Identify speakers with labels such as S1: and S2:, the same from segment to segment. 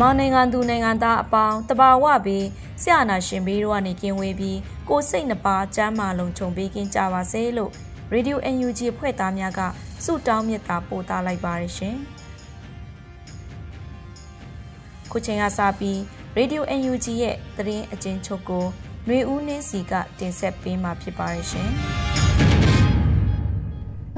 S1: မြန်မာနိုင်ငံသူနိုင်ငံသားအပေါင်းတဘာဝပြီးဆရာနာရှင်ပြီးတော့ကနေကင်းဝေးပြီးကိုယ်စိတ်နှပါကျမ်းမာလုံးခြုံပေးကင်းကြပါစေလို့ Radio UNG ဖွဲ့သားများကဆုတောင်းမေတ္တာပို့သလိုက်ပါရရှင်။ခုချိန်ကစပြီး Radio UNG ရဲ့သတင်းအကျဉ်းချုပ်ကိုຫນွေဦးနှင်းစီကတင်ဆက်ပေးမှာဖြစ်ပါရရှင်။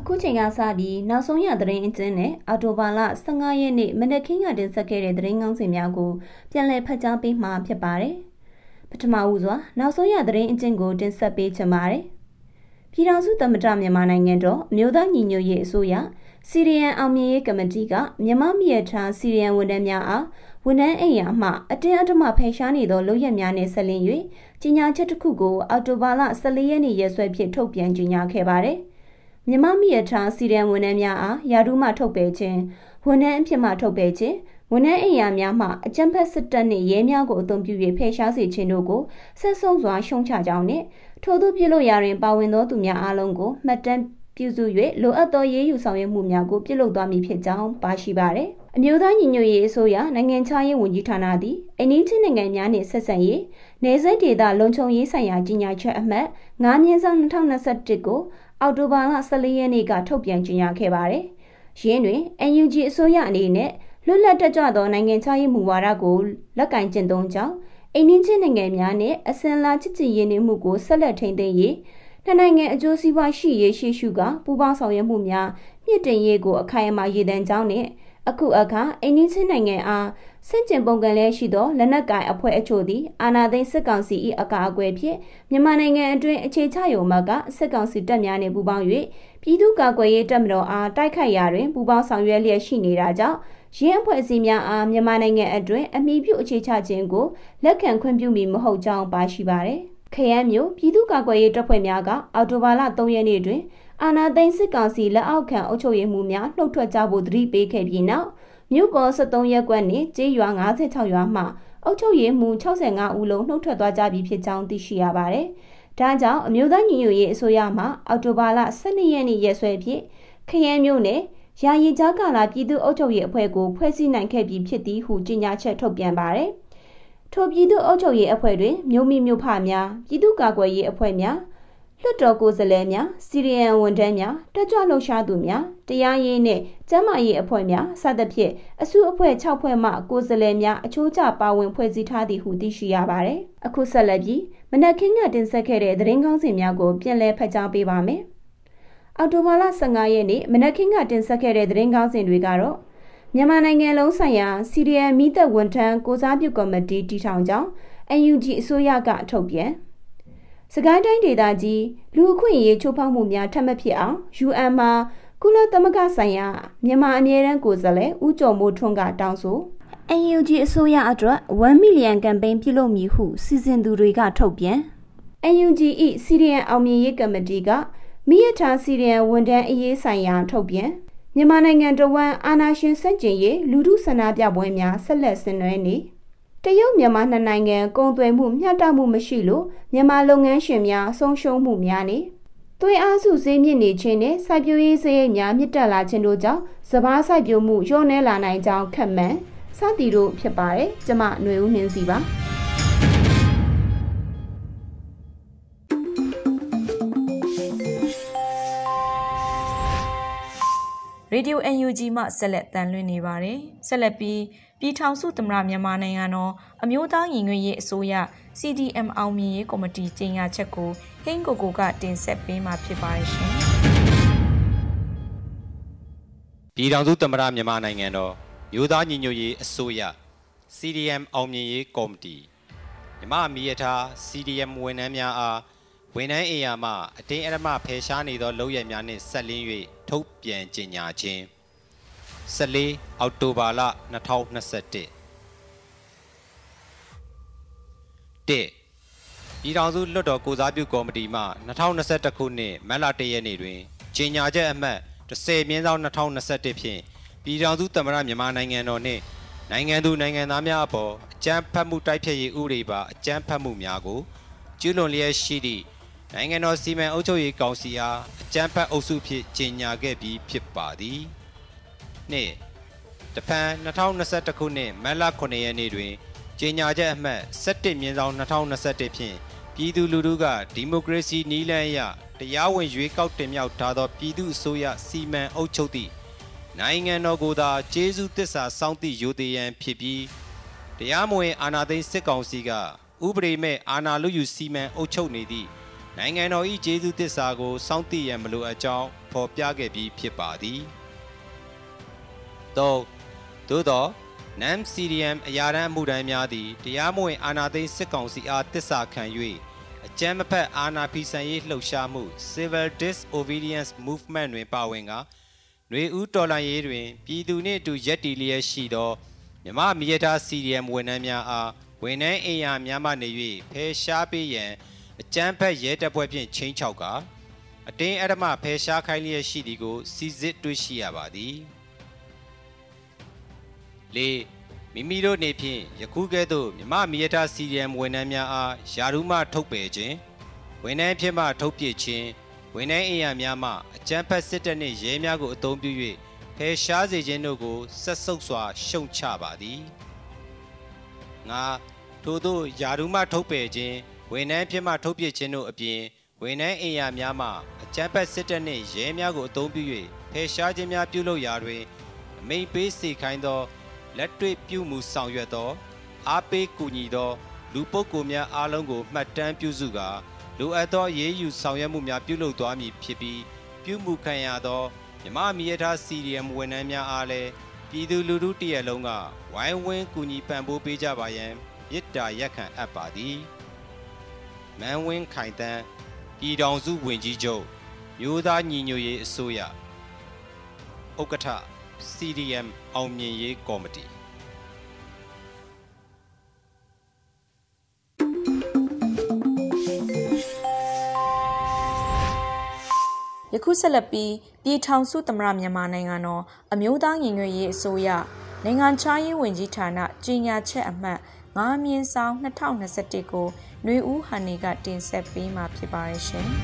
S2: အခုချိန်ကစပြီးနောက်ဆုံးရသတင်းအကျဉ်းနဲ့အော်တိုဘာလ15ရက်နေ့မနက်ခင်းကတင်ဆက်ခဲ့တဲ့သတင်းကောင်းစီများကိုပြန်လည်ဖတ်ကြားပေးမှာဖြစ်ပါတယ်။ပထမဦးစွာနောက်ဆုံးရသတင်းအကျဉ်းကိုတင်ဆက်ပေးချင်ပါတယ်။ပြည်ထောင်စုသမ္မတမြန်မာနိုင်ငံတော်အမျိုးသားညီညွတ်ရေးအစိုးရစီရီယန်အောင်မြင်ရေးကမတီကမြန်မာမြစ်ထားစီရီယန်ဝန်ထမ်းများအားဝန်ထမ်းအိမ်ယာမှအတင်းအဓမ္မဖယ်ရှားနေသောလုပ်ရက်များနဲ့ဆက်လင်း၍ကြီးညာချက်တစ်ခုကိုအော်တိုဘာလ14ရက်နေ့ရက်စွဲဖြင့်ထုတ်ပြန်ကြေညာခဲ့ပါတယ်။ မြမမိရထားစီရန်ဝန်ထမ်းများအားယာရုမှထုတ်ပယ်ခြင်းဝန်ထမ်းအဖြစ်မှထုတ်ပယ်ခြင်းဝန်ထမ်းအိမ်ယာများမှအကြမ်းဖက်စစ်တပ်နှင့်ရဲများကိုအုံပြု၍ဖယ်ရှားစေခြင်းတို့ကိုဆက်ဆုံးစွာရှုံချကြောင်းနှင့်ထို့သောပြုလို့ရာတွင်ပါဝင်သောသူများအားလုံးကိုမှတ်တမ်းပြုစု၍လိုအပ်သောရေးယူဆောင်ရွက်မှုများကိုပြုလုပ်သွားမည်ဖြစ်ကြောင်းပါရှိပါသည်အမျိုးသားညီညွတ်ရေးအစိုးရနိုင်ငံခြားရေးဝန်ကြီးဌာနသည်အင်းကြီးနိုင်ငံများနှင့်ဆက်ဆံရေးနေဆက်ဒေသလုံခြုံရေးဆိုင်ရာကြီးညာချက်အမှတ်9မြင်းဆောင်2021ကို အောက်တိုဘာလ14ရက်နေ့ကထုတ်ပြန်ကြေညာခဲ့ပါတယ်။ယင်းတွင် NUG အစိုးရအနေနဲ့လွတ်လပ်တက်ကြွသောနိုင်ငံခြားရေးမူဝါဒကိုလက်ကင်ကျင့်သုံးကြောင်းအိန္ဒိချင်းနိုင်ငံများနဲ့အစင်လာချစ်ချစ်ရင်းနှီးမှုကိုဆက်လက်ထိန်းသိမ်းရေးနှစ်နိုင်ငံအကျိုးစီးပွားရှိရေးရှိရှုကပူးပေါင်းဆောင်ရွက်မှုများမြင့်တင်ရေးကိုအခိုင်အမာရည်တည်ကြောင်းနဲ့ အခုအခါအိန္ဒိချင်းနိုင်ငံအားစင့်ကျင်ပုံကံလဲရှိသောလက်နက်ကိုင်အဖွဲ့အချို့သည်အာဏာသိမ်းစစ်ကောင်စီ၏အကာအကွယ်ဖြင့်မြန်မာနိုင်ငံအတွင်းအခြေချရုံမှကစစ်ကောင်စီတပ်များနှင့်ပူးပေါင်း၍ပြည်သူ့ကာကွယ်ရေးတပ်မတော်အားတိုက်ခိုက်ရာတွင်ပူးပေါင်းဆောင်ရွက်လျက်ရှိနေတာကြောင့်ရင်းအဖွဲ့အစည်းများအားမြန်မာနိုင်ငံအတွင်းအမိပြုအခြေချခြင်းကိုလက်ခံခွင့်ပြုမည်မဟုတ်ကြောင်းပါရှိပါသည်ခရမ်းမျိုးပြည်သူ့ကာကွယ်ရေးတပ်ဖွဲ့များကအော်တိုဘာလ3ရက်နေ့တွင် အာနာသိန်းစစ်ကောင်စီလက်အောက်ခံအုပ်ချုပ်ရေးမှူးများနှုတ်ထွက်ကြဖို့သတိပေးခဲ့ပြီးနောက်မြို့ပေါ်73ရပ်ကွက်နှင့်ကျေးရွာ56ရွာမှအုပ်ချုပ်ရေးမှူး65ဦးလုံးနှုတ်ထွက်သွားကြပြီဖြစ်ကြောင်းသိရှိရပါတယ်။ဒါကြောင့်အမျိုးသားညီညွတ်ရေးအစိုးရမှအော်တိုဘာလ12ရက်နေ့ရက်စွဲဖြင့်ခရမ်းမြို့နယ်ယာယီကြားကာလပြည်သူ့အုပ်ချုပ်ရေးအဖွဲ့ကိုဖွဲ့စည်းနိုင်ခဲ့ပြီးဖြစ်သည်ဟုကြေညာချက်ထုတ်ပြန်ပါတယ်။ထိုပြည်သူ့အုပ်ချုပ်ရေးအဖွဲ့တွင်မြို့မိမြို့ဖများပြည်သူ့ကာကွယ်ရေးအဖွဲ့များ လွှတ်တော်ကိုယ်စားလှယ်များစီရီယန်ဝန်ထမ်းများတက်ကြွလှုပ်ရှားသူများတရားရေးနှင့်ကျန်းမာရေးအဖွဲ့များစသဖြင့်အစုအဖွဲ့6ဖွဲ့မှကိုယ်စားလှယ်များအချိုးကျပါဝင်ဖွဲ့စည်းထားသည်ဟုသိရှိရပါတယ်။အခုဆက်လက်ပြီးမနက်ခင်းကတင်ဆက်ခဲ့တဲ့သတင်းကောင်းစီများကိုပြန်လည်ဖတ်ကြားပေးပါမယ်။အော်တိုဘာလ15ရက်နေ့မနက်ခင်းကတင်ဆက်ခဲ့တဲ့သတင်းကောင်းစီတွေကတော့မြန်မာနိုင်ငံလုံးဆိုင်ရာစီရီယန်မိသက်ဝန်ထမ်းကိုစားပြုကော်မတီတည်ထောင်ကြောင်း UNG အစိုးရကထုတ်ပြန် စကိုင်းတိုင်းဒေသကြီးလူအခွင့်အရေးချိုးဖောက်မှုများထပ်မဖြစ်အောင် UN မှာကုလသမဂ္ဂဆိုင်ရာမြန်မာအမြဲတမ်းကိုယ်စားလှယ်ဦးကျော်မိုးထွန်းကတောင်းဆို NUG အစိုးရအတွက်1 million ကမ်ပိန်းပြုလုပ်မည်ဟုစီစဉ်သူတွေကထုတ်ပြန် NUG ၏စီရီယန်အောင်မြင်ရေးကမတီကမိရထားစီရီယန်ဝန်ထမ်းအရေးဆိုင်ရာထုတ်ပြန်မြန်မာနိုင်ငံတော်ဝန်အာနာရှင်စန့်ကျင်ရေးလူထုဆန္ဒပြပွဲများဆက်လက်ဆင်နွှဲနေ တရုတ်မြန်မာနှစ်နိုင်ငံကုန်သွယ်မှုမျှတမှုမရှိလို့မြန်မာလုပ်ငန်းရှင်များဆုံးရှုံးမှုများနေသွင်းအားစုဈေးမြင့်နေခြင်းနဲ့စိုက်ပျိုးရေးဈေးများမြင့်တက်လာခြင်းတို့ကြောင့်စပါးစိုက်ပျိုးမှုလျော့နည်းလာနိုင်ကြောင်းခက်မှန်းစသည်တို့ဖြစ်ပါတယ်ကျမຫນွေဦးနှင်းစီပါ
S1: ရေဒီယို UNG မှဆက်လက်တန်လွှင့်နေပါတယ်ဆက်လက်ပြီး ပြည်ထောင်စုသမ္မတမြန်မာနိုင်ငံတော်အမျိုးသားညီညွတ်ရေးအစိုးရ CDM အောင်မြင်ရေးကော်မတီကြေညာချက်ကိုဟင်းကိုကိုကတင်ဆက်ပေးမှာဖြစ်ပါတယ်ရှင်
S3: ပြည်ထောင်စုသမ္မတမြန်မာနိုင်ငံတော်မျိုးသားညီညွတ်ရေးအစိုးရ CDM အောင်မြင်ရေးကော်မတီမြမမီယထား CDM ဝန်ထမ်းများအားဝန်ထမ်းအေယာမှအတင်းအဓမ္မဖယ်ရှားနေသောလုပ်ရများနှင့်ဆက်လင်း၍ထုတ်ပြန်ကြေညာခြင်း 14အောက်တိုဘာလ2021တစ်ပြည်ထောင်စုလွှတ်တော်ကိုစားပြုကော်မတီမှ2021ခုနှစ်မတ်လ1ရက်နေ့တွင်ကြေညာချက်အမှတ်10မြင်းဆောင်2021ဖြင့်ပြည်ထောင်စုသမ္မတမြန်မာနိုင်ငံတော်နှင့်နိုင်ငံသူနိုင်ငံသားများအပေါ်အကြမ်းဖက်မှုတိုက်ဖျက်ရေးဥပဒေပါအကြမ်းဖက်မှုများကိုကျူးလွန်လျက်ရှိသည့်နိုင်ငံတော်စီမံအုပ်ချုပ်ရေးကောင်စီအားအကြမ်းဖက်အုပ်စုဖြင့်ကြေညာခဲ့ပြီးဖြစ်ပါသည်။ နှစ်တဖန်2021ခုနှစ်မတ်လ9ရက်နေ့တွင်ကြေညာချက်အမှတ်17မြင်းဆောင်2021ဖြင့်ပြည်သူလူထုကဒီမိုကရေစီနည်းလမ်းအရတရားဝင်ရွေးကောက်တင်မြှောက်ထားသောပြည်သူအစိုးရစီမံအုပ်ချုပ်သည့်နိုင်ငံတော်ကိုသာကျေးဇူးသစ္စာစောင့်သည့်ရိုသေရန်ဖြစ်ပြီးတရားမဝင်အာဏာသိမ်းစစ်ကောင်စီကဥပဒေမဲ့အာဏာလုယူစီမံအုပ်ချုပ်နေသည့်နိုင်ငံတော်၏ကျေးဇူးသစ္စာကိုစောင့်သိရန်မလိုအပ်ကြောင်းဖော်ပြခဲ့ပြီးဖြစ်ပါသည်။ သို့သို့သော NAM CDM အရာတန်းအမှုတန်းများသည်တရားမဝင်အာဏာသိမ်းစစ်ကောင်စီအားတစ္ဆာခံ၍အကြမ်းမဖက်အာဏာဖီဆန်ရေးလှုပ်ရှားမှု Civil Disobedience Movement တွင်ပါဝင်ကာຫນွေဦးတော်လှန်ရေးတွင် ပြည်သူနှင့်အတူရက်တီလျက်ရှိသောမြမမီယတာ CDM ဝန်ထမ်းများအားဝန်ထမ်းအိမ်ယာများမှနေ၍ဖယ်ရှားပေးရန်အကြမ်းဖက်ရဲတပ်ဖွဲ့ဖြင့်ချင်းချောက်ကာအတင်းအဓမ္မဖယ်ရှားခိုင်းလျက်ရှိသည်ကိုစီစစ်တွေ့ရှိရပါသည် လေမိမိတို့နေဖြင့်ယခုကဲ့သို့မြမမီယတာ CDM ဝန်ထမ်းများအားယာရုမှထုတ်ပယ်ခြင်းဝန်ထမ်းဖြစ်မှထုတ်ပစ်ခြင်းဝန်ထမ်းအိမ်ယာများမှအကြမ်းဖက်စစ်တပ်နှင့်ရဲများကိုအုံပြု၍ဖယ်ရှားစေခြင်းတို့ကိုဆက်ဆုပ်စွာရှုံချပါသည်ငါထို့သောယာရုမှထုတ်ပယ်ခြင်းဝန်ထမ်းဖြစ်မှထုတ်ပစ်ခြင်းတို့အပြင်ဝန်ထမ်းအိမ်ယာများမှအကြမ်းဖက်စစ်တပ်နှင့်ရဲများကိုအုံပြု၍ဖယ်ရှားခြင်းများပြုလုပ်ရာတွင်အမိန်ပေးစေခိုင်းသော လက်တွေ့ပြုမှုဆောင်ရွက်သော အားပေးကူညီသော လူပုဂ္ဂိုလ်များအားလုံးကိုမှတ်တမ်းပြုစုကာလိုအပ်သောရေးယူဆောင်ရွက်မှုများပြုလုပ်သွားမည်ဖြစ်ပြီးပြုမှုခံရသောမြမမီယထား CDM ဝန်ထမ်းများအားလည်းပြည်သူလူထုတရက်လုံးကဝိုင်းဝန်းကူညီပံ့ပိုးပေးကြပါရန်မေတ္တာရက်ခံအပ်ပါသည်မန်ဝင်းခိုင်တန်းပြည်ထောင်စုဝင်ကြီးချုပ်မျိုးသားညီညွတ်ရေးအစိုးရဥက္ကဋ္ဌ CDM အောင်မြင်ရေးကော်မတီ
S1: ယခုဆက်လက်ပြီးပြည်ထောင်စုသမ္မတမြန်မာနိုင်ငံတော်အမျိုးသားညီညွတ်ရေးအစိုးရနိုင်ငံခြားရေးဝန်ကြီးဌာနကြီးညာချက်အမှတ်9မြင်းဆောင်2021ကိုຫນွေဦးဟန်နီကတင်ဆက်ပေးမှာဖြစ်ပါရဲ့ရှင်။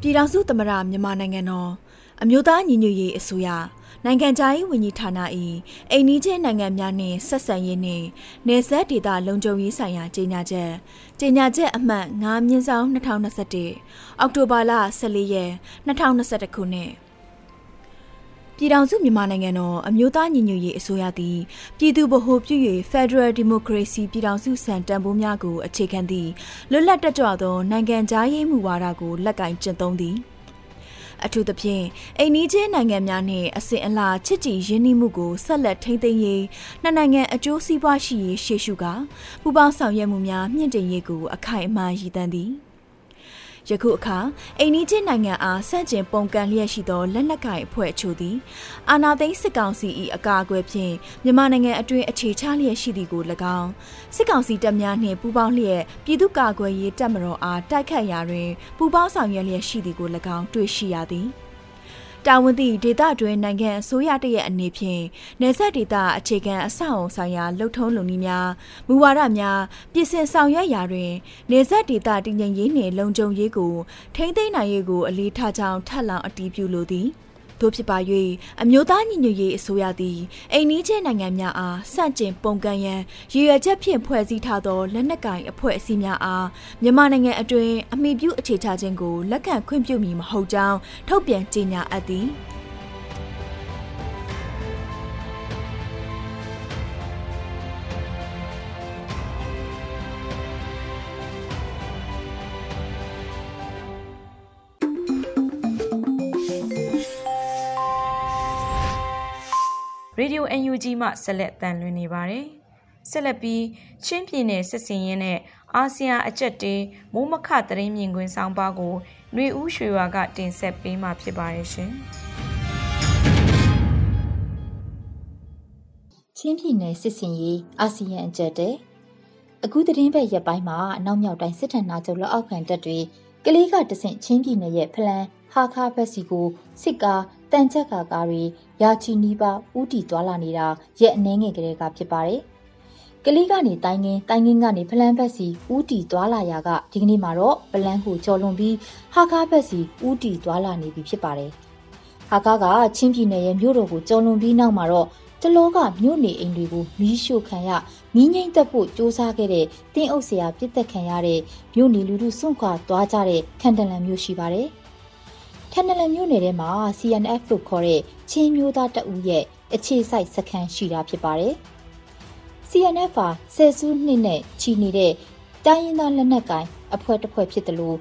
S4: ပြည်ထောင်စုသမ္မတမြန်မာနိုင်ငံတော် အမျိုးသားညီညွတ်ရေးအစိုးရနိုင်ငံခြားရေးဝန်ကြီးဌာန၏အိန္ဒိချင်းနိုင်ငံများနှင့်ဆက်ဆံရေးနှင့်နေဆက်ဒေသလုံခြုံရေးဆိုင်ရာကြေညာချက်ကြေညာချက်အမှတ်9မြင်းဆောင်2021အောက်တိုဘာလ14ရက်2021ခုနှစ်ပြည်ထောင်စုမြန်မာနိုင်ငံတော်အမျိုးသားညီညွတ်ရေးအစိုးရသည်ပြည်သူ့ဗဟိုပြု၍ Federal Democracy ပြည်ထောင်စုစံတန်ဖိုးများကိုအခြေခံသည့်လွတ်လပ်တက်ကြွသောနိုင်ငံသားရေးမူဝါဒကိုလက်ကင်ကျင့်သုံးသည်။ အထူးသဖြင့်အိန္ဒိချင်းနိုင်ငံများနှင့်အစဉ်အလာချစ်ကြည်ရင်းနှီးမှုကိုဆက်လက်ထိန်းသိမ်းရေးနှစ်နိုင်ငံအကျိုးစီးပွားရှိရေးရှေ့ရှုကာပူးပေါင်းဆောင်ရွက်မှုများမြင့်တင်ရေးကိုအခိုင်အမာရည်တမ်းသည် ယခုအခါအိန္ဒိချင်းနိုင်ငံအားဆန့်ကျင်ပုံကန်လျက်ရှိသောလက်နက်ကိုင်အဖွဲ့အချို့သည်အာဏာသိမ်းစစ်ကောင်စီ၏အကာအကွယ်ဖြင့်မြန်မာနိုင်ငံအတွင်းအခြေချလျက်ရှိသည်ကို၎င်းစစ်ကောင်စီတပ်များနှင့်ပူးပေါင်းလျက်ပြည်သူ့ကာကွယ်ရေးတပ်မတော်အားတိုက်ခတ်ရာတွင်ပူးပေါင်းဆောင်ရွက်လျက်ရှိသည်ကို၎င်းတွေ့ရှိရသည်။ တာဝန်သည့်ဒေသတွင်းနိုင်ငံအစိုးရတရဲ့အနေဖြင့်နေဆက်ဒေသအခြေခံအဆောက်အုံဆိုင်ရာလှုပ်ထုံးလုံနည်းများမူဝါဒများပြည်စင်ဆောင်ရွက်ရာတွင်နေဆက်ဒေသတည်ငြိမ်ရေးနှင့်လုံခြုံရေးကိုထိမ့်သိမ်းနိုင်ရေးကိုအလေးထားကြောင်းထပ်လောင်းအတည်ပြုလိုသည်ထ တို့ဖြစ်ပါ၍အမျိုးသားညီညွတ်ရေးအစိုးရသည်အိန္ဒိချနိုင်ငံများအားစန့်ကျင်ပုံကန့်ရန်ရည်ရွယ်ချက်ဖြင့်ဖွဲ့စည်းထားသောလက်နက်ကိုင်အဖွဲ့အစည်းများအားမြန်မာနိုင်ငံအတွင်းအမိပြုအခြေချခြင်းကိုလက်ခံခွင့်ပြုမည်မဟုတ်ကြောင်းထုတ်ပြန်ကြေညာအပ်သည်။
S1: ရေဒီယို UNG မှဆက်လက်တန်လွှင့်နေပါတယ်။ဆက်လက်ပြီးချင်းပြည်နယ်စစ်စင်ရင်နဲ့အာဆီယံအကြက်တေးမိုးမခသတင်းမြင်ကွင်းဆောင်ပါကိုຫນွေဦးရွှေဝါကတင်ဆက်ပေးမှာဖြစ်ပါတယ်ရှင်။
S5: ချင်းပြည်နယ်စစ်စင်ရေးအာဆီယံအကြက်တေးအခုသတင်းပဲရက်ပိုင်းမှာအနောက်မြောက်တိုင်းစစ်ထဏာချုပ်လက်အောက်ခံတပ်တွေကလေးကတဆင့်ချင်းပြည်နယ်ရဲ့ဖလန်ဟာခါဘက်စီကိုစစ်ကား တန်ချက်ကာကားတွေရာချီနီးပါဥတီသွားလာနေတာရက်အနှဲငယ်ကလေးကဖြစ်ပါတယ်။ကလေးကနေတိုင်းငင်းတိုင်းငင်းကနေဖလန်းဘက်စီဥတီသွားလာရာကဒီကနေ့မှာတော့ပလန်းကိုကျော်လွန်ပြီးဟာကားဘက်စီဥတီသွားလာနေပြီဖြစ်ပါတယ်။ဟာကားကချင်းပြည်နယ်ရဲ့မြို့တော်ကိုကျော်လွန်ပြီးနောက်မှာတော့တလောကမြို့နေအိမ်တွေကိုမီးရှို့ခံရမီးငိမ့်သက်ဖို့စ조사ခဲ့တဲ့တင်းအုပ်ဆရာပြစ်သက်ခံရတဲ့မြို့နေလူထုစွန့်ခွာသွားကြတဲ့ခန်တလန်မြို့ရှိပါတယ်။ ထန်နလန်မြို့နယ်ထဲမှာ CNF လို့ခေါ်တဲ့ချင်းမျိုးသားတအူးရဲ့အခြေစိုက်စခန်းရှိတာဖြစ်ပါတယ်။ CNF ဟာဆယ်စုနှစ်နဲ့ချီနေတဲ့တိုင်းရင်းသားလက်နက်ကိုင်အဖွဲ့တစ်ဖွဲ့ဖြစ်တယ်လို့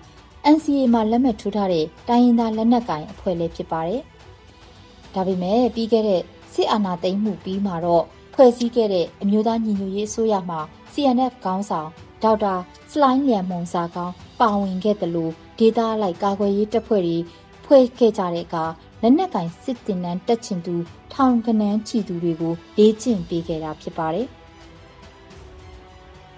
S5: NCA မှာလက်မှတ်ထိုးထားတဲ့တိုင်းရင်းသားလက်နက်ကိုင်အဖွဲ့လည်းဖြစ်ပါတယ်။ဒါပေမဲ့ပြီးခဲ့တဲ့စစ်အာဏာသိမ်းမှုပြီးမှာတော့ဖွဲ့စည်းခဲ့တဲ့အမျိုးသားညီညွတ်ရေးအစိုးရမှ CNF ခေါင်းဆောင်ဒေါက်တာစလိုင်းလျံမုံစာကောင်းပါဝင်ခဲ့တယ်လို့ဒေတာလိုက်ကာကွယ်ရေးတပ်ဖွဲ့တွေ ဖွဲ့ခဲ့ကြတဲ့အခါလက်နက်ကင်စစ်တင်နန်းတက်ချင်သူထောင်ကနန်းချီသူတွေကိုလေ့ကျင့်ပေးခဲ့တာဖြစ်ပါတယ်။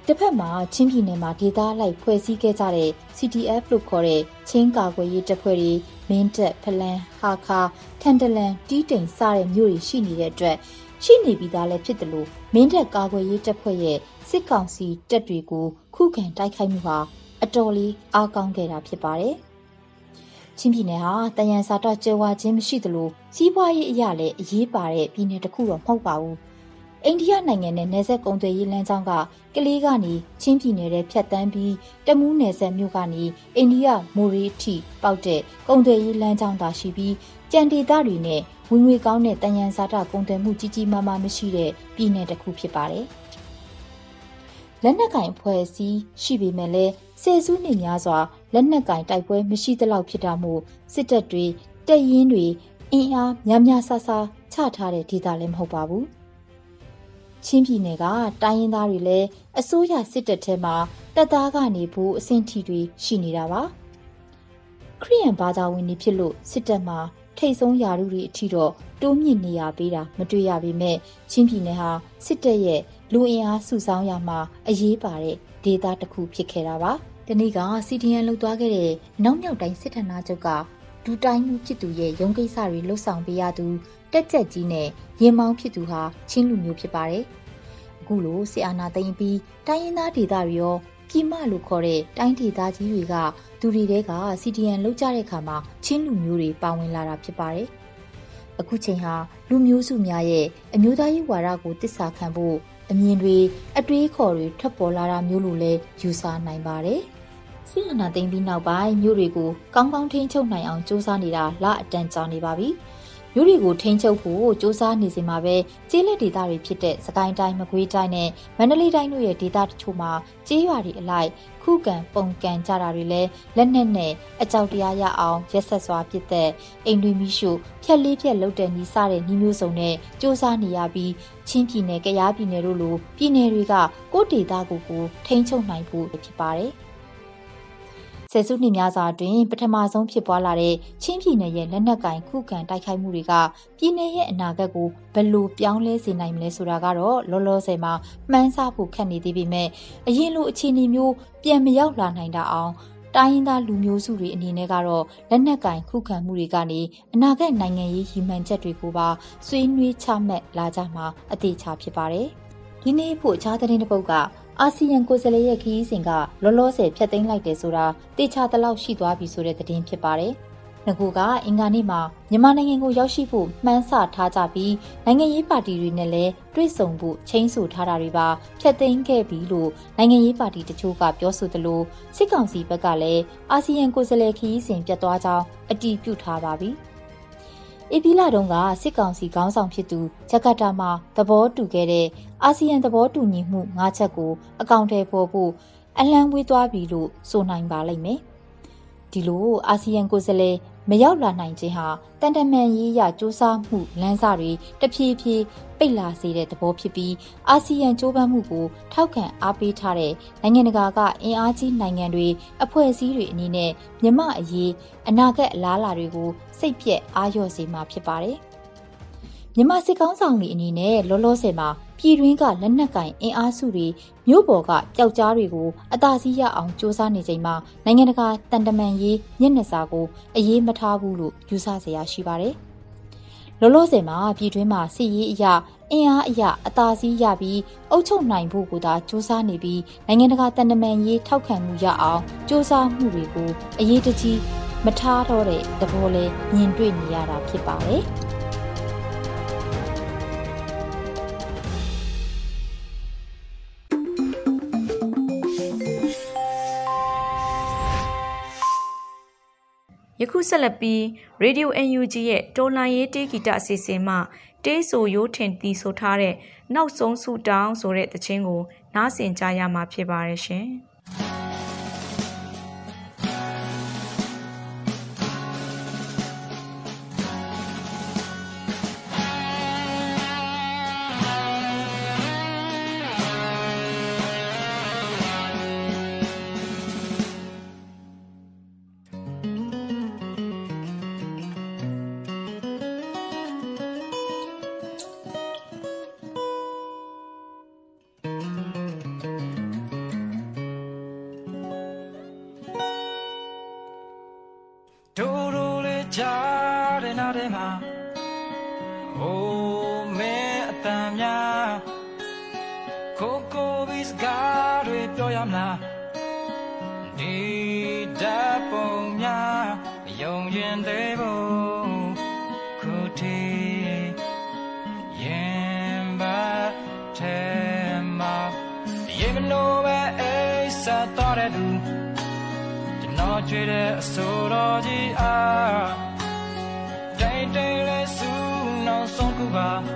S5: တစ်ဖက်မှာချင်းပြည်နယ်မှာဒေသလိုက်ဖွဲ့စည်းခဲ့ကြတဲ့ CTF လို့ခေါ်တဲ့ချင်းကာကွယ်ရေးတပ်ဖွဲ့တွေမင်းတပ်ဖလန်ဟာခါထန်တလန်တီးတိမ်စတဲ့မြို့တွေရှိနေတဲ့အတွက်ရှိနေပြီးသားလည်းဖြစ်တယ်လို့မင်းတပ်ကာကွယ်ရေးတပ်ဖွဲ့ရဲ့စစ်ကောင်စီတပ်တွေကိုခုခံတိုက်ခိုက်မှုဟာအတော်လေးအားကောင်းခဲ့တာဖြစ်ပါတယ်။ ချင်းပြည်နယ်ဟာတယန်စာတော့ကြွယ်ဝခြင်းမရှိသလိုစီးပွားရေးအရာလည်းအရေးပါတဲ့ပြည်နယ်တစ်ခုတော့မဟုတ်ပါဘူး။အိန္ဒိယနိုင်ငံနဲ့နယ်စပ်ကုန်သွယ်ရေးလမ်းကြောင်းကကလေးကနေချင်းပြည်နယ်ထဲဖြတ်တန်းပြီးတမူးနယ်စပ်မြို့ကနေအိန္ဒိယမိုရီထိပေါက်တဲ့ကုန်သွယ်ရေးလမ်းကြောင်းသာရှိပြီးကြံဒေသတွေနဲ့ဝင်ငွေကောင်းတဲ့တယန်စာတကုန်သွယ်မှုကြီးကြီးမားမားမရှိတဲ့ပြည်နယ်တစ်ခုဖြစ်ပါတယ်။လက်နက်ကင်အဖွဲ့အစည်းရှိပေမဲ့လည်းဆယ်စုနှစ်များစွာ လက်နက်ကင်တိုက်ပွဲမရှိသလောက်ဖြစ်တာမို့စစ်တပ်တွေတပ်ရင်းတွေအင်အားများများဆဆချထားတဲ့ဒေသလည်းမဟုတ်ပါဘူးချင်းပြည်နယ်ကတိုင်းရင်းသားတွေလည်းအစိုးရစစ်တပ်ထဲမှာတပ်သားကနေဘူးအဆင့်ထိတွေရှိနေတာပါခရီးယန်ဘာသာဝင်တွေဖြစ်လို့စစ်တပ်မှာထိတ်ဆုံးယာရုတွေအထိတော့တိုးမြင့်နေရပေးတာမတွေ့ရပေမဲ့ချင်းပြည်နယ်ဟာစစ်တပ်ရဲ့လူအင်အားစုဆောင်းရမှာအရေးပါတဲ့ဒေသတစ်ခုဖြစ်ခဲ့တာပါ။ ဒီနေ့ကစီဒီအန်လှုပ်သွားခဲ့တဲ့နောက်မြောက်တိုင်းစစ်ဌာနချုပ်ကဒူတိုင်းမှုဖြစ်သူရဲ့ရုံးကိစ္စတွေလှုပ်ဆောင်ပေးရသူတက်ကြက်ကြီးနဲ့ရင်မောင်းဖြစ်သူဟာချင်းလူမျိုးဖြစ်ပါတယ်။အခုလိုဆီအာနာသိမ့်ပြီးတိုင်းရင်းသားဒေသတွေရောပြည်မလို့ခေါ်တဲ့တိုင်းဒေသကြီးတွေကသူတွေတဲက CDN လောက်ကြတဲ့အခါမှာချင်းလူမျိုးတွေပါဝင်လာတာဖြစ်ပါတယ်။အခုချိန်ဟာလူမျိုးစုများရဲ့အမျိုးသားရေးဝါဒကိုတစ္ဆာခံဖို့အမြင်တွေအတွေးခေါ်တွေထွက်ပေါ်လာတာမျိုးလိုလဲယူဆနိုင်ပါတယ်။ စစ်အာဏာသိမ်းပြီးနောက်ပိုင်းမြို့တွေကိုကောင်းကောင်းထိန်းချုပ်နိုင်အောင်စူးစမ်းနေတာလအတန်ကြာနေပါပြီ။မြို့တွေကိုထိန်းချုပ်ဖို့စူးစမ်းနေစမှာပဲကျေးလက်ဒေသတွေဖြစ်တဲ့စကိုင်းတိုင်းမကွေးတိုင်းနဲ့မန္တလေးတိုင်းတို့ရဲ့ဒေသတချို့မှာကျေးရွာတွေအလိုက်ခုခံပုံကန်ကြတာတွေလည်းလက်နက်နဲ့အကြောက်တရားရအောင်ရက်ဆက်စွာပြစ်တဲ့အိမ်တွေမိရှုဖြက်လေးဖြက်လုတ်တဲ့နီးစတဲ့နီးမျိုးစုံနဲ့စူးစမ်းနေရပြီးချင်းပြည်နယ်၊ကယားပြည်နယ်တို့လိုပြည်နယ်တွေကကိုယ်ဒေသကိုကိုထိန်းချုပ်နိုင်ဖို့ဖြစ်ပါတယ်။ ဆယ်စုနှစ်များစွာအတွင်းပထမဆုံးဖြစ်ပွားလာတဲ့ချင်းပြည်နယ်ရဲ့လက်နက်ကင်ခုခံတိုက်ခိုက်မှုတွေကပြည်နယ်ရဲ့အနာဂတ်ကိုဘယ်လိုပြောင်းလဲစေနိုင်မလဲဆိုတာကတော့လောလောဆယ်မှာမှန်းဆဖို့ခက်နေသေးပေမဲ့အရင်လိုအခြေအနေမျိုးပြန်မရောက်လာနိုင်တာအောင်တိုင်းရင်းသားလူမျိုးစုတွေအနေနဲ့ကတော့လက်နက်ကင်ခုခံမှုတွေကနေအနာဂတ်နိုင်ငံရေးရည်မှန်းချက်တွေကိုပါဆွေးနွေးချမှတ်လာကြမှာအသေးချာဖြစ်ပါတယ်။ဒီနေ့ဖို့အခြားသတင်းတစ်ပုဒ်က အာဆီယံကိုယ်စားလှယ်ရဲ့ခရီးစဉ်ကလောလောဆယ်ဖျက်သိမ်းလိုက်တယ်ဆိုတာတေချာတလောက်ရှိသွားပြီဆိုတဲ့သတင်းဖြစ်ပါတယ်။ငကူကအင်္ဂါနေ့မှာမြန်မာနိုင်ငံကိုရောက်ရှိဖို့မှန်းဆထားကြပြီးနိုင်ငံရေးပါတီတွေနဲ့လည်းတွေ့ဆုံဖို့ချိန်ဆထားတာတွေပါဖျက်သိမ်းခဲ့ပြီလို့နိုင်ငံရေးပါတီတချို့ကပြောဆိုသလိုစစ်ကောင်စီဘက်ကလည်းအာဆီယံကိုယ်စားလှယ်ခရီးစဉ်ပြတ်သွားကြောင်းအတည်ပြုထားပါပြီ။ အေပီလာတုန်းကစစ်ကောင်စီခေါင်းဆောင်ဖြစ်သူဂျကာတာမှာသဘောတူခဲ့တဲ့အာဆီယံသဘောတူညီမှု၅ချက်ကိုအကောင့်ထဲပေါ်ဖို့အလံဝေးသွားပြီလို့ဆိုနိုင်ပါလိမ့်မယ်။ဒီလိုအာဆီယံကိုယ်စားလှယ် မရောက်လာနိုင်ခြင်းဟာတန်တမန်ရေးရစူးစမ်းမှုလမ်းစာတွေတဖြည်းဖြည်းပိတ်လာစေတဲ့သဘောဖြစ်ပြီးအာဆီယံကြိုးပမ်းမှုကိုထောက်ခံအားပေးထားတဲ့နိုင်ငံတကာကအင်အားကြီးနိုင်ငံတွေအဖွဲ့အစည်းတွေအနေနဲ့မြမအရေးအနာဂတ်အလားအလာတွေကိုစိတ်ပြက်အားလျော့စေမှာဖြစ်ပါတယ်။ မြန်မာစစ်ကောင်းဆောင်တွေအနေနဲ့လောလောဆယ်မှာပြည်တွင်းကလက်နက်ကင်အင်အားစုတွေမြို့ပေါ်ကပျောက်ကြားတွေကိုအသာစီးရအောင်စ조사နေချိန်မှာနိုင်ငံတကာတန်တမန်ရေးညက်နှစာကိုအရေးမထားဘူးလို့ယူဆเสียရရှိပါတယ်။လောလောဆယ်မှာပြည်တွင်းမှာစစ်ရေးအရာအင်အားအရာအသာစီးရပြီးအုပ်ချုပ်နိုင်ဖို့ကိုသာစ조사နေပြီးနိုင်ငံတကာတန်တမန်ရေးထောက်ခံမှုရအောင်စ조사မှုတွေကိုအရေးတကြီးမထားတော့တဲ့သဘောလဲမြင်တွေ့နေရတာဖြစ်ပါတယ်။
S1: ဆက်လက်ပြီး Radio UNG ရဲ့တော်လိုင်းရေးတေးဂီတအစီအစဉ်မှတေးဆိုရိုးထင်တီဆိုထားတဲ့နောက်ဆုံးဆူတောင်းဆိုတဲ့တခြင်းကို နားဆင်ကြရမှာဖြစ်ပါရဲ့ရှင်။
S6: ထဲမှာအိုးမဲအတန်များကိုကိုဘစ်ကားတွေပြောရမလားဒီဓာတ်ပုံများယုံရင်သေးဖို့ခုထိရင်ပါထဲမှာရေမနိုးပဲအိစတော်တဲ့သူကျွန်တော်ကြွေတဲ့အစိုးတော်ကြီးအား
S1: 누가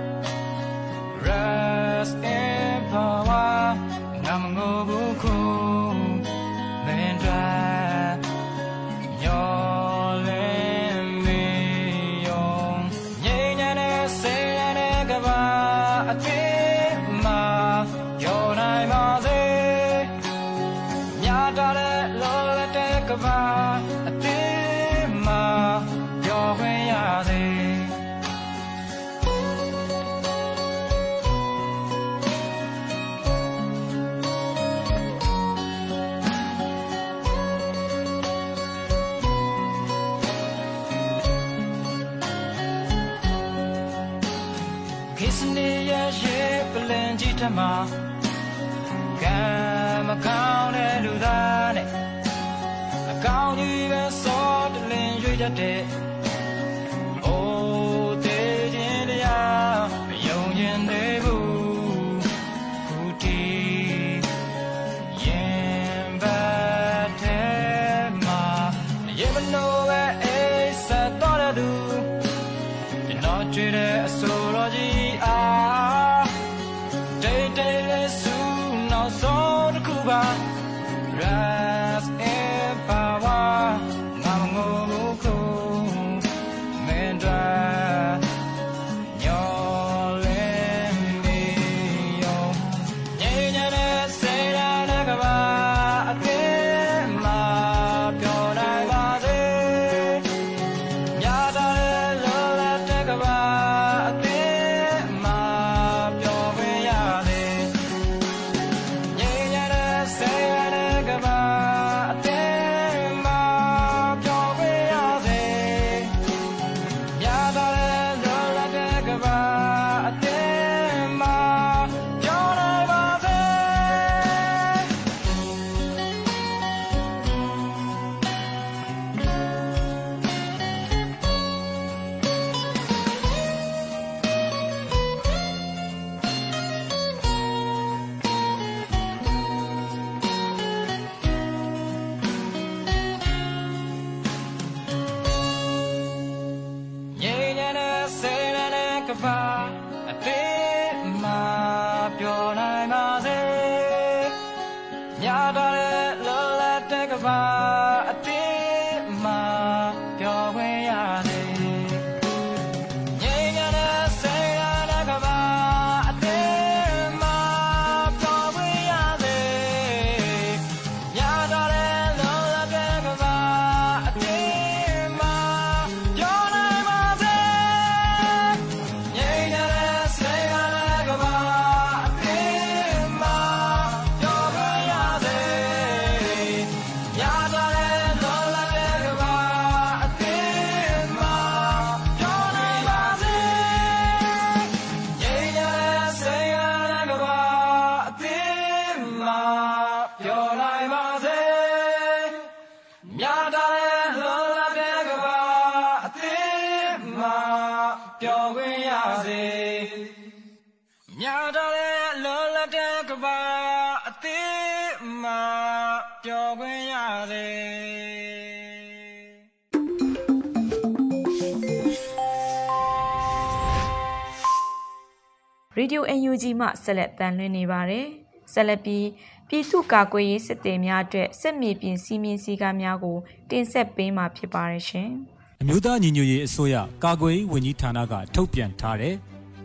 S1: ယို UNG မှဆက်လက်တန်လွှင့်နေပါတယ်။ဆက်လက်ပြီးပြည်သူ့ကာကွယ်ရေးစစ်သည်များအတွက်စစ်မြေပြင်စီမင်းစည်းကမ်းများကို တင်ဆက်ပေးမှာဖြစ်ပါတယ်ရှင်။
S7: အမျိုးသားညီညွတ်ရေးအစိုးရကာကွယ်ရေးဝန်ကြီးဌာနကထုတ်ပြန်ထားတဲ့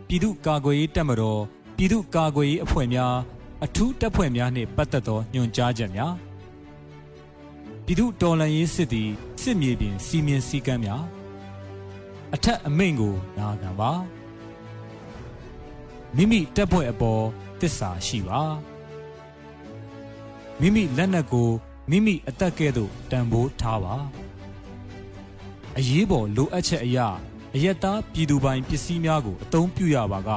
S7: ပြည်သူ့ကာကွယ်ရေးတပ်မတော်ပြည်သူ့ကာကွယ်ရေးအဖွဲ့များအထူးတပ်ဖွဲ့များနှင့်ပတ်သက်သောညွှန်ကြားချက်များပြည်သူ့တော်လှန်ရေးစစ်သည်စစ်မြေပြင်စီမင်းစည်းကမ်းများအထက်အမိန့်ကိုနာခံပါ မိမိတပ်ဖွဲ့အပေါ်တစ္ဆာရှိပါမိမိလက်နက်ကိုမိမိအသက်ကဲ့သို့တန်ဖိုးထားပါအရေးပေါ်လိုအပ်ချက်အရာအယက်သားပြည်သူပိုင်ပစ္စည်းများကိုအသုံးပြုရပါက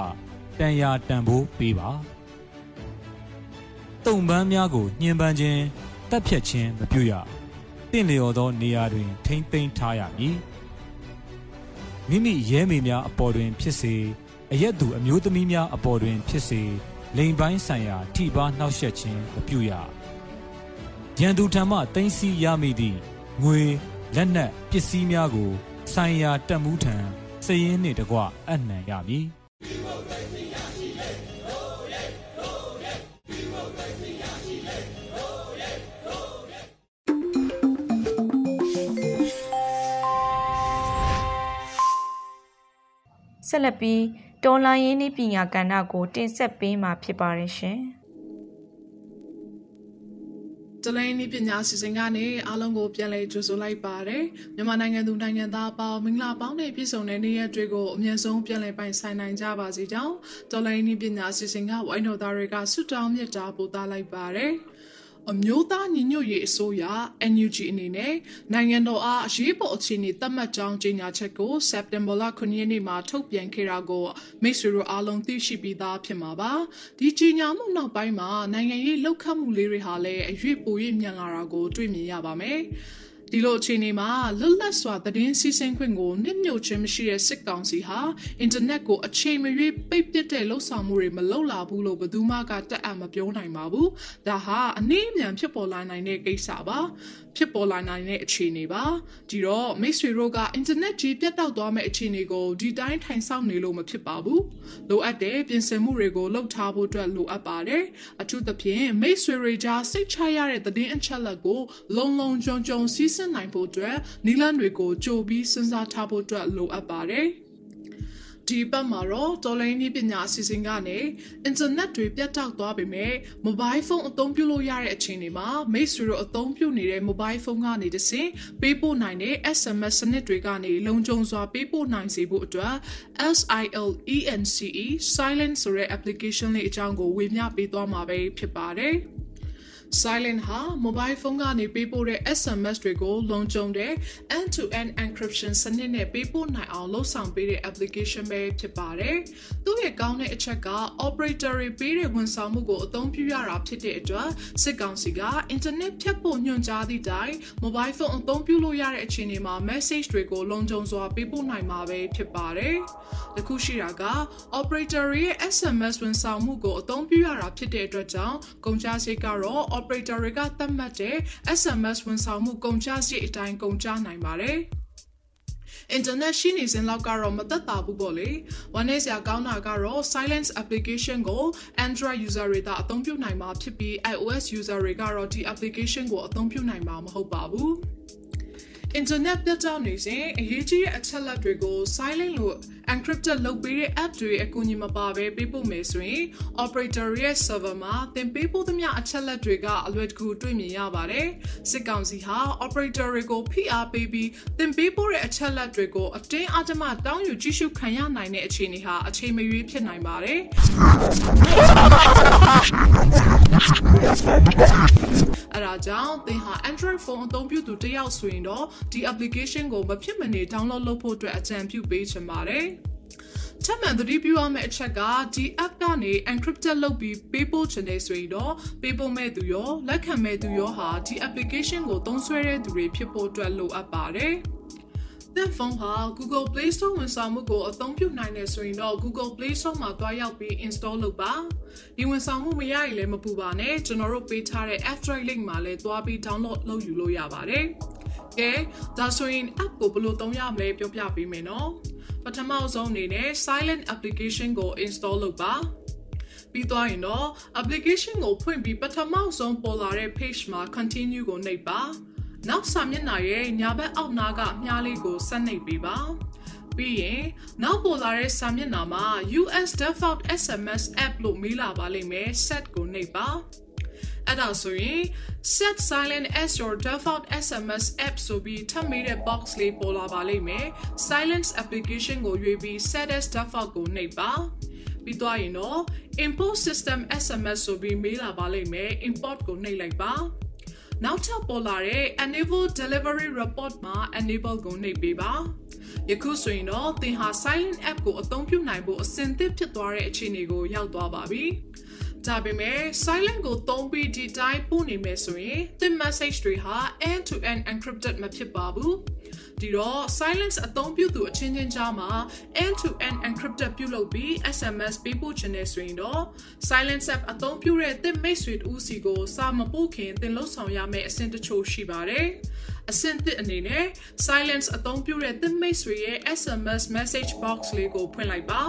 S7: တန်ရာတန်ဖိုးပေးပါတုံပန်းများကိုညှဉ်းပန်းခြင်းတပ်ဖြတ်ခြင်းမပြုရတင့်လျော်သောနေရာတွင် ထိမ့်သိမ်းထားရမည်မိမိရဲမေများအပေါ်တွင်ဖြစ်စေ အရက်သူအမျိုးသမီးများအပေါ်တွင်ဖြစ်စေလိန်ပိုင်းဆိုင်ရာထိပါနှောက်ယှက်ခြင်းမပြုရရန်သူထံမှတင်စီရမိသည့်ငွေလက်နက်ပစ္စည်းများကို ဆိုင်ရာတက်မှုထံစည်ရင်းနှင့်တကွအနှံရမည်
S1: ဆက်လက်ပြီး တော်လိုင်းရင်းနှီးပညာကဏ္ဍကို တင်ဆက်ပေးမှာဖြစ်ပါတယ်ရှင်။
S8: တလိုင်းနည်းပညာစီစဉ်ကနေအားလုံးကိုပြန်လည်ကြိုဆိုလိုက်ပါတယ်မြန်မာနိုင်ငံသူနိုင်ငံသားအပေါင်းမင်္ဂလာပေါင်းနဲ့ပြည့်စုံတဲ့နေ့ရက်တွေကိုအမြဲဆုံးပြန်လည်ပိုင်ဆိုင်နိုင်ကြပါစေကြောင်းတော်လိုင်းနည်းပညာစီစဉ်ကဝိုင်းတော်သားတွေကဆုတောင်းမြတ်တာပို့သလိုက်ပါတယ် အမျိုးသားညီညွတ်ရေးအစိုးရ NUG အနေနဲ့နိုင်ငံတော်အားအရေးပေါ်အခြေအနေသတ်မှတ်ကြောင်းကြေညာချက်ကိုစက်တင်ဘာလ9ရက်နေ့မှာထုတ်ပြန်ခဲ့တာကိုမိတ်ဆွေတို့အားလုံးသိရှိပြီးသားဖြစ်မှာပါဒီကြေညာမှုနောက်ပိုင်းမှာနိုင်ငံရေးလှုပ်ခတ်မှုလေးတွေဟာလည်းအရွေ့ပို၍မြန်လာတာကိုတွေ့မြင်ရပါမယ် ဒီလိုအခြေအနေမှာလွတ်လပ်စွာသတင်းစီးဆင်းခွင့်ကိုနစ်မြုပ်ခြင်းမရှိတဲ့စစ်ကောင်စီဟာအင်တာနက်ကိုအချိန်မရွေးပိတ်ပစ်တဲ့လှုပ်ဆောင်မှုတွေမလုပ်လာဘူးလို့ဘယ်သူမှကတက်အပ်မပြောနိုင်ပါဘူး။ဒါဟာအနည်းအမြန်ဖြစ်ပေါ်လာနိုင်တဲ့ကိစ္စပါ။ဖြစ်ပေါ်လာနိုင်တဲ့အခြေအနေပါ။ဒီတော့မိတ်ဆွေတို့ကအင်တာနက်ကြီးပြတ်တောက်သွားမယ့်အခြေအနေကိုဒီတိုင်းထိုင်ဆောင်နေလို့မဖြစ်ပါဘူး။လိုအပ်တဲ့ပြင်ဆင်မှုတွေကိုလုပ်ထားဖို့အတွက်လိုအပ်ပါတယ်။အထူးသဖြင့်မိတ်ဆွေတွေကြားစိတ်ချရတဲ့သတင်းအချက်အလက်ကိုလုံလုံခြုံခြုံစီးဆင်းနိုင်ဖို့အတွက်နီလန်တွေကိုကြိုပြီးစဉ်းစားထားဖို့အတွက်လိုအပ်ပါတယ်။ဒီပတ်မှာတော့တော်လိုင်းနည်းပညာအစီအစဉ်ကနေအင်တာနက်တွေပြတ်တောက်သွားပေမဲ့မိုဘိုင်းဖုန်းအသုံးပြုလို့ရတဲ့အခြေအနေမှာမိတ်ဆွေတို့အသုံးပြုနေတဲ့မိုဘိုင်းဖုန်းကနေတဆင့်ပေးပို့နိုင်တဲ့ SMS စနစ်တွေကနေလုံခြုံစွာပေးပို့နိုင်စေဖို့အတွက် SILENCE Silent ဆိုတဲ့ application လေးအကြောင်းကိုဝေမျှပေးသွားမှာပဲဖြစ်ပါတယ်။ Silent ဟာ mobile phone ကနေပေးပို့တဲ့ SMS တွေကိုလုံခြုံတဲ့ end-to-end encryption စနစ်နဲ့ပေးပို့နိုင်အောင်လှုပ်ဆောင်ပေးတဲ့ application ပဲဖြစ်ပါတယ်။သူ့ရဲ့ကောင်းတဲ့အချက်က operator တွေပေးတဲ့ဝန်ဆောင်မှုကိုအသုံးပြုရတာဖြစ်တဲ့အတွက်စစ်ကောင်စီက internet ဖြတ်ဖို့ညွှန်ကြားသည့်တိုင် mobile phone အသုံးပြုလို့ရတဲ့အခြေအနေမှာ message တွေကိုလုံခြုံစွာပေးပို့နိုင်မှာပဲဖြစ်ပါတယ်။တခုရှိတာက operator တွေရဲ့ SMS ဝန်ဆောင်မှုကိုအသုံးပြုရတာဖြစ်တဲ့အတွက်ကြောင့်ကုန်ကျစရိတ်ကတော့ operator တွေကသတ်မှတ်တဲ့ SMS ဝန်ဆောင်မှုကုန်ကျစရိတ်အတိုင်းကုန်ကျနိုင်ပါတယ်။အင်တာနက်ရှိနေစဉ်လောက်ကတော့မသက်သာဘူးပေါ့လေဝမ်းနည်းစရာကောင်းတာကတော့ silence application ကို Android user တွေသာအသုံးပြုနိုင်မှာဖြစ်ပြီး iOS user တွေကတော့ဒီ application ကိုအသုံးပြုနိုင်မှာမဟုတ်ပါဘူးအင်တာနက်ပြတ်တောက်နေစဉ်အရေးကြီးတဲ့အချက်လက်တွေကို silent လို့ encrypted လုပ်ပေးတဲ့ app တွေအကူအညီမပါဘဲပေးပို့မယ်ဆိုရင် operator ရဲ့ server မှာသင်ပေးပို့သမျှအချက်လက်တွေကအလွယ်တကူတွေ့မြင်ရပါတယ်။စစ်ကောင်စီဟာ operator တွေကိုဖိအားပေးပြီးသင်ပေးပို့တဲ့အချက်လက်တွေကိုအတင်းအဓမ္မတောင်းယူကြည့်ရှုခံရနိုင်တဲ့အခြေအနေဟာအချိန်မရွေးဖြစ်နိုင်ပါတယ်။ အဲဒါကြောင့်သင်ဟာ Android phone အသုံးပြုသူတယောက်ဆိုရင်တော့ဒီ application ကိုမဖြစ်မနေ download လုပ်ဖို့အတွက်အကြံပြုပေးချင်ပါတယ်။ထပ်မံသတိပြုရမယ့်အချက်ကဒီ app ကနေ encrypted လုပ်ပြီးပေးပို့ချင်တယ်ဆိုရင်တော့ပေးပို့မဲ့သူရောလက်ခံမဲ့သူရောဟာဒီ application ကိုသုံးစွဲတဲ့သူတွေဖြစ်ဖို့အတွက်လိုအပ်ပါတယ်။ သင်ဖုန်းဟာ Google Play Store ဝန်ဆောင်မှုကိုအသုံးပြုနိုင်တယ်ဆိုရင်တော့ Google Play Store မှာတွားရောက်ပြီး install လုပ်ပါဒီဝန်ဆောင်မှုမရရင်လည်းမပူပါနဲ့ကျွန်တော်တို့ပေးထားတဲ့ App Store link မှာလည်းတွားပြီး download လုပ်ယူလို့ရပါတယ်ကဲဒါဆိုရင် app ကိုဘယ်လိုသုံးရမလဲပြောပြပေးမယ်နော်ပထမဆုံးအနေနဲ့ silent application ကို install လုပ်ပါပြီးသွားရင်တော့ application ကိုဖွင့်ပြီးပထမဆုံးပေါ်လာတဲ့ page မှာ continue ကိုနှိပ်ပါ နောက်စာမျက်နှာရဲ့ညာဘက်အောက်နားကမြားလေးကိုဆက်နှိပ်ပေးပါပြီးရင်နောက်ပေါ်လာတဲ့စာမျက်နှာမှာ US default SMS app လို့မေးလာပါလိမ့်မယ် set ကိုနှိပ်ပါအဲ့ဒါဆိုရင် set silent as your default SMS app ဆိုပြီးထပ်မေးတဲ့ box လေးပေါ်လာပါလိမ့်မယ် silence application ကိုရွေးပြီး set as default ကိုနှိပ်ပါပြီးသွားရင်တော့ import system SMS ဆိုပြီးမေးလာပါလိမ့်မယ် import ကိုနှိပ်လိုက်ပါ နောက်ထပ်ပေါ်လာတဲ့ enable delivery report မှာ enable ကိုနှိပ်ပေးပါယခုဆိုရင်တော့သင်ဟာ silent app ကိုအသုံးပြုနိုင်ဖို့အဆင်သင့်ဖြစ်သွားတဲ့အခြေအနေကိုရောက်သွားပါပြီဒါပေမဲ့ silent ကိုသုံးပြီးဒီတိုင်းပို့နေမယ်ဆိုရင်သင် message တွေဟာ end to end encrypted မဖြစ်ပါဘူး ဒီတော့ silence အသုံးပြုသူအချင်းချင်းကြားမှာ end to end encrypted ပြုလုပ်ပြီး SMS ပေးပို့ခြင်းနဲ့ဆိုရင်တော့ silence app အသုံးပြုတဲ့သင်မိတ်ဆွေတူစီကိုစာမပို့ခင်သင်လှုပ်ဆောင်ရမယ့်အဆင့်တချို့ရှိပါတယ်အဆင့်တစ်အနေနဲ့ silence အသုံးပြုတဲ့သင်မိတ်ဆွေရဲ့ SMS message box လေးကိုဖွင့်လိုက်ပါ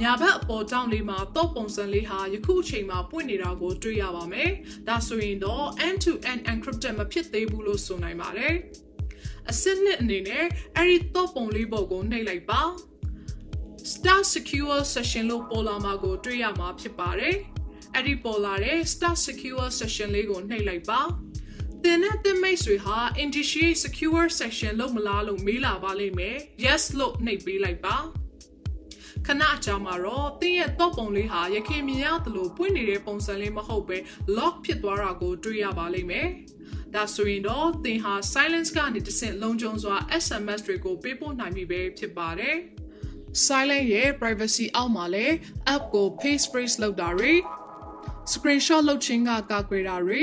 S8: ညာဘက်အပေါ်တောင်းလေးမှာတော့ပုံစံလေးဟာယခုအချိန်မှာပွင့်နေတာကိုတွေ့ရပါမယ်။ဒါဆိုရင်တော့ end to end encrypted မဖြစ်သေးဘူးလို့ဆိုနိုင်ပါတယ်။ အစစ်နှစ်အနေနဲ့အဲ့ဒီတော့ပုံလေးပုံကိုနှိပ်လိုက်ပါ Start Secure Session လို့ပေါ်လာမှာကိုတွေ့ရမှာဖြစ်ပါတယ်။အဲ့ဒီပေါ်လာတဲ့ Start Secure Session လေးကိုနှိပ်လိုက်ပါသင်နဲ့သင်မိတ်ဆွေဟာ initiate secure session လို့မလားလို့မေးလာပါလိမ့်မယ် yes လို့နှိပ်ပေးလိုက်ပါခဏအကြာမှာတော့တင်းရဲ့တော့ပုံလေးဟာရခင်မြင်ရသလိုပွင့်နေတဲ့ပုံစံလေးမဟုတ်ပဲ lock ဖြစ်သွားတာကိုတွေ့ရပါလိမ့်မယ်။ ဒါဆိုရင်တော့သင်ဟာ silence ကနေတဆင့်လုံခြုံစွာ SMS တွေကိုပေးပို့နိုင်ပြီပဲဖြစ်ပါတယ်။ silent ရဲ့ privacy အောက်မှာလည်း app ကို face freeze လုပ်တာတွေ screenshot လုပ်ခြင်းကကာကွယ်တာတွေ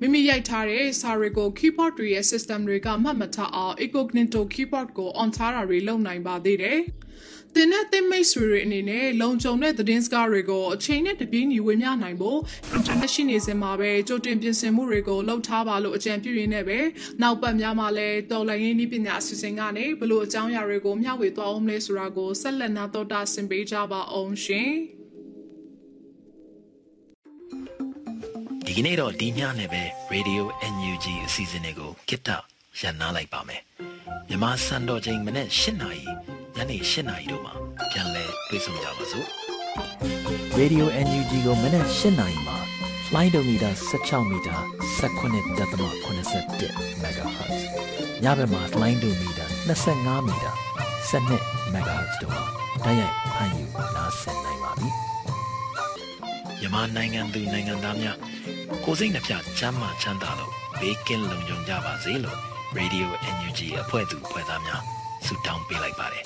S8: မိမိရိုက်ထားတဲ့စာတွေကို keyboard တွေရဲ့ system တွေကမှတ်မထားအောင် incognito keyboard ကို on ထားတာတွေလုပ်နိုင်ပါသေးတယ်။ တင်တဲ့တင်မိတ်ဆွေတွေအနေနဲ့လုံခြုံတဲ့သတင်းစကားတွေကိုအချိန်နဲ့တပြေးညီဝေမျှနိုင်ဖို့ internet ရှိနေစင်မှာပဲကြိုတင်ပြင်ဆင်မှုတွေကိုလုပ်ထားပါလို့အကြံပြုရင်းနဲ့ပဲနောက်ပတ်များမှာလည်းတော်လိုင်းရင်းနည်းပညာအစီအစဉ်ကနေဘလို့အကြောင်းအရာတွေကိုမျှဝေသွားအောင်လဲဆိုတာကိုဆက်လက်နာတော်တာဆင်ပေးကြပါအောင်ရှင်။
S9: ဒီကနေ့တော့ဒီညနဲ့ပဲ Radio NUG အစီအစဉ်လေးကိုကိတ္တရန်နာလိုက်ပါမယ်မြန်မာစံတော်ချိန်မနေ့၈နာရီ ညနေ၈နာရီတို့မှာပြန်လည်တွေ့ဆုံကြပါစို့
S10: Radio NUG ကိုမနက်၈နာရီမှာလိုင်းဒိုမီတာ16မီတာ19.87 MHz ညဘက်မှာလိုင်းဒိုမီတာ25မီတာ12 MHz တို့မှာတိုက်ရိုက်ဖမ်းယူနားဆင်နိုင်ပါပြီ။
S9: မြန်မာနိုင်ငံသူနိုင်ငံသားများကိုစိတ်နှပြချမ်းမာချမ်းသာလို့ဘေးကင်းလုံခြုံကြပါစေလို့ Radio NUG အဖွဲ့သူအဖွဲ့သားများဆုတောင်းပေးလိုက်ပါတယ်။အ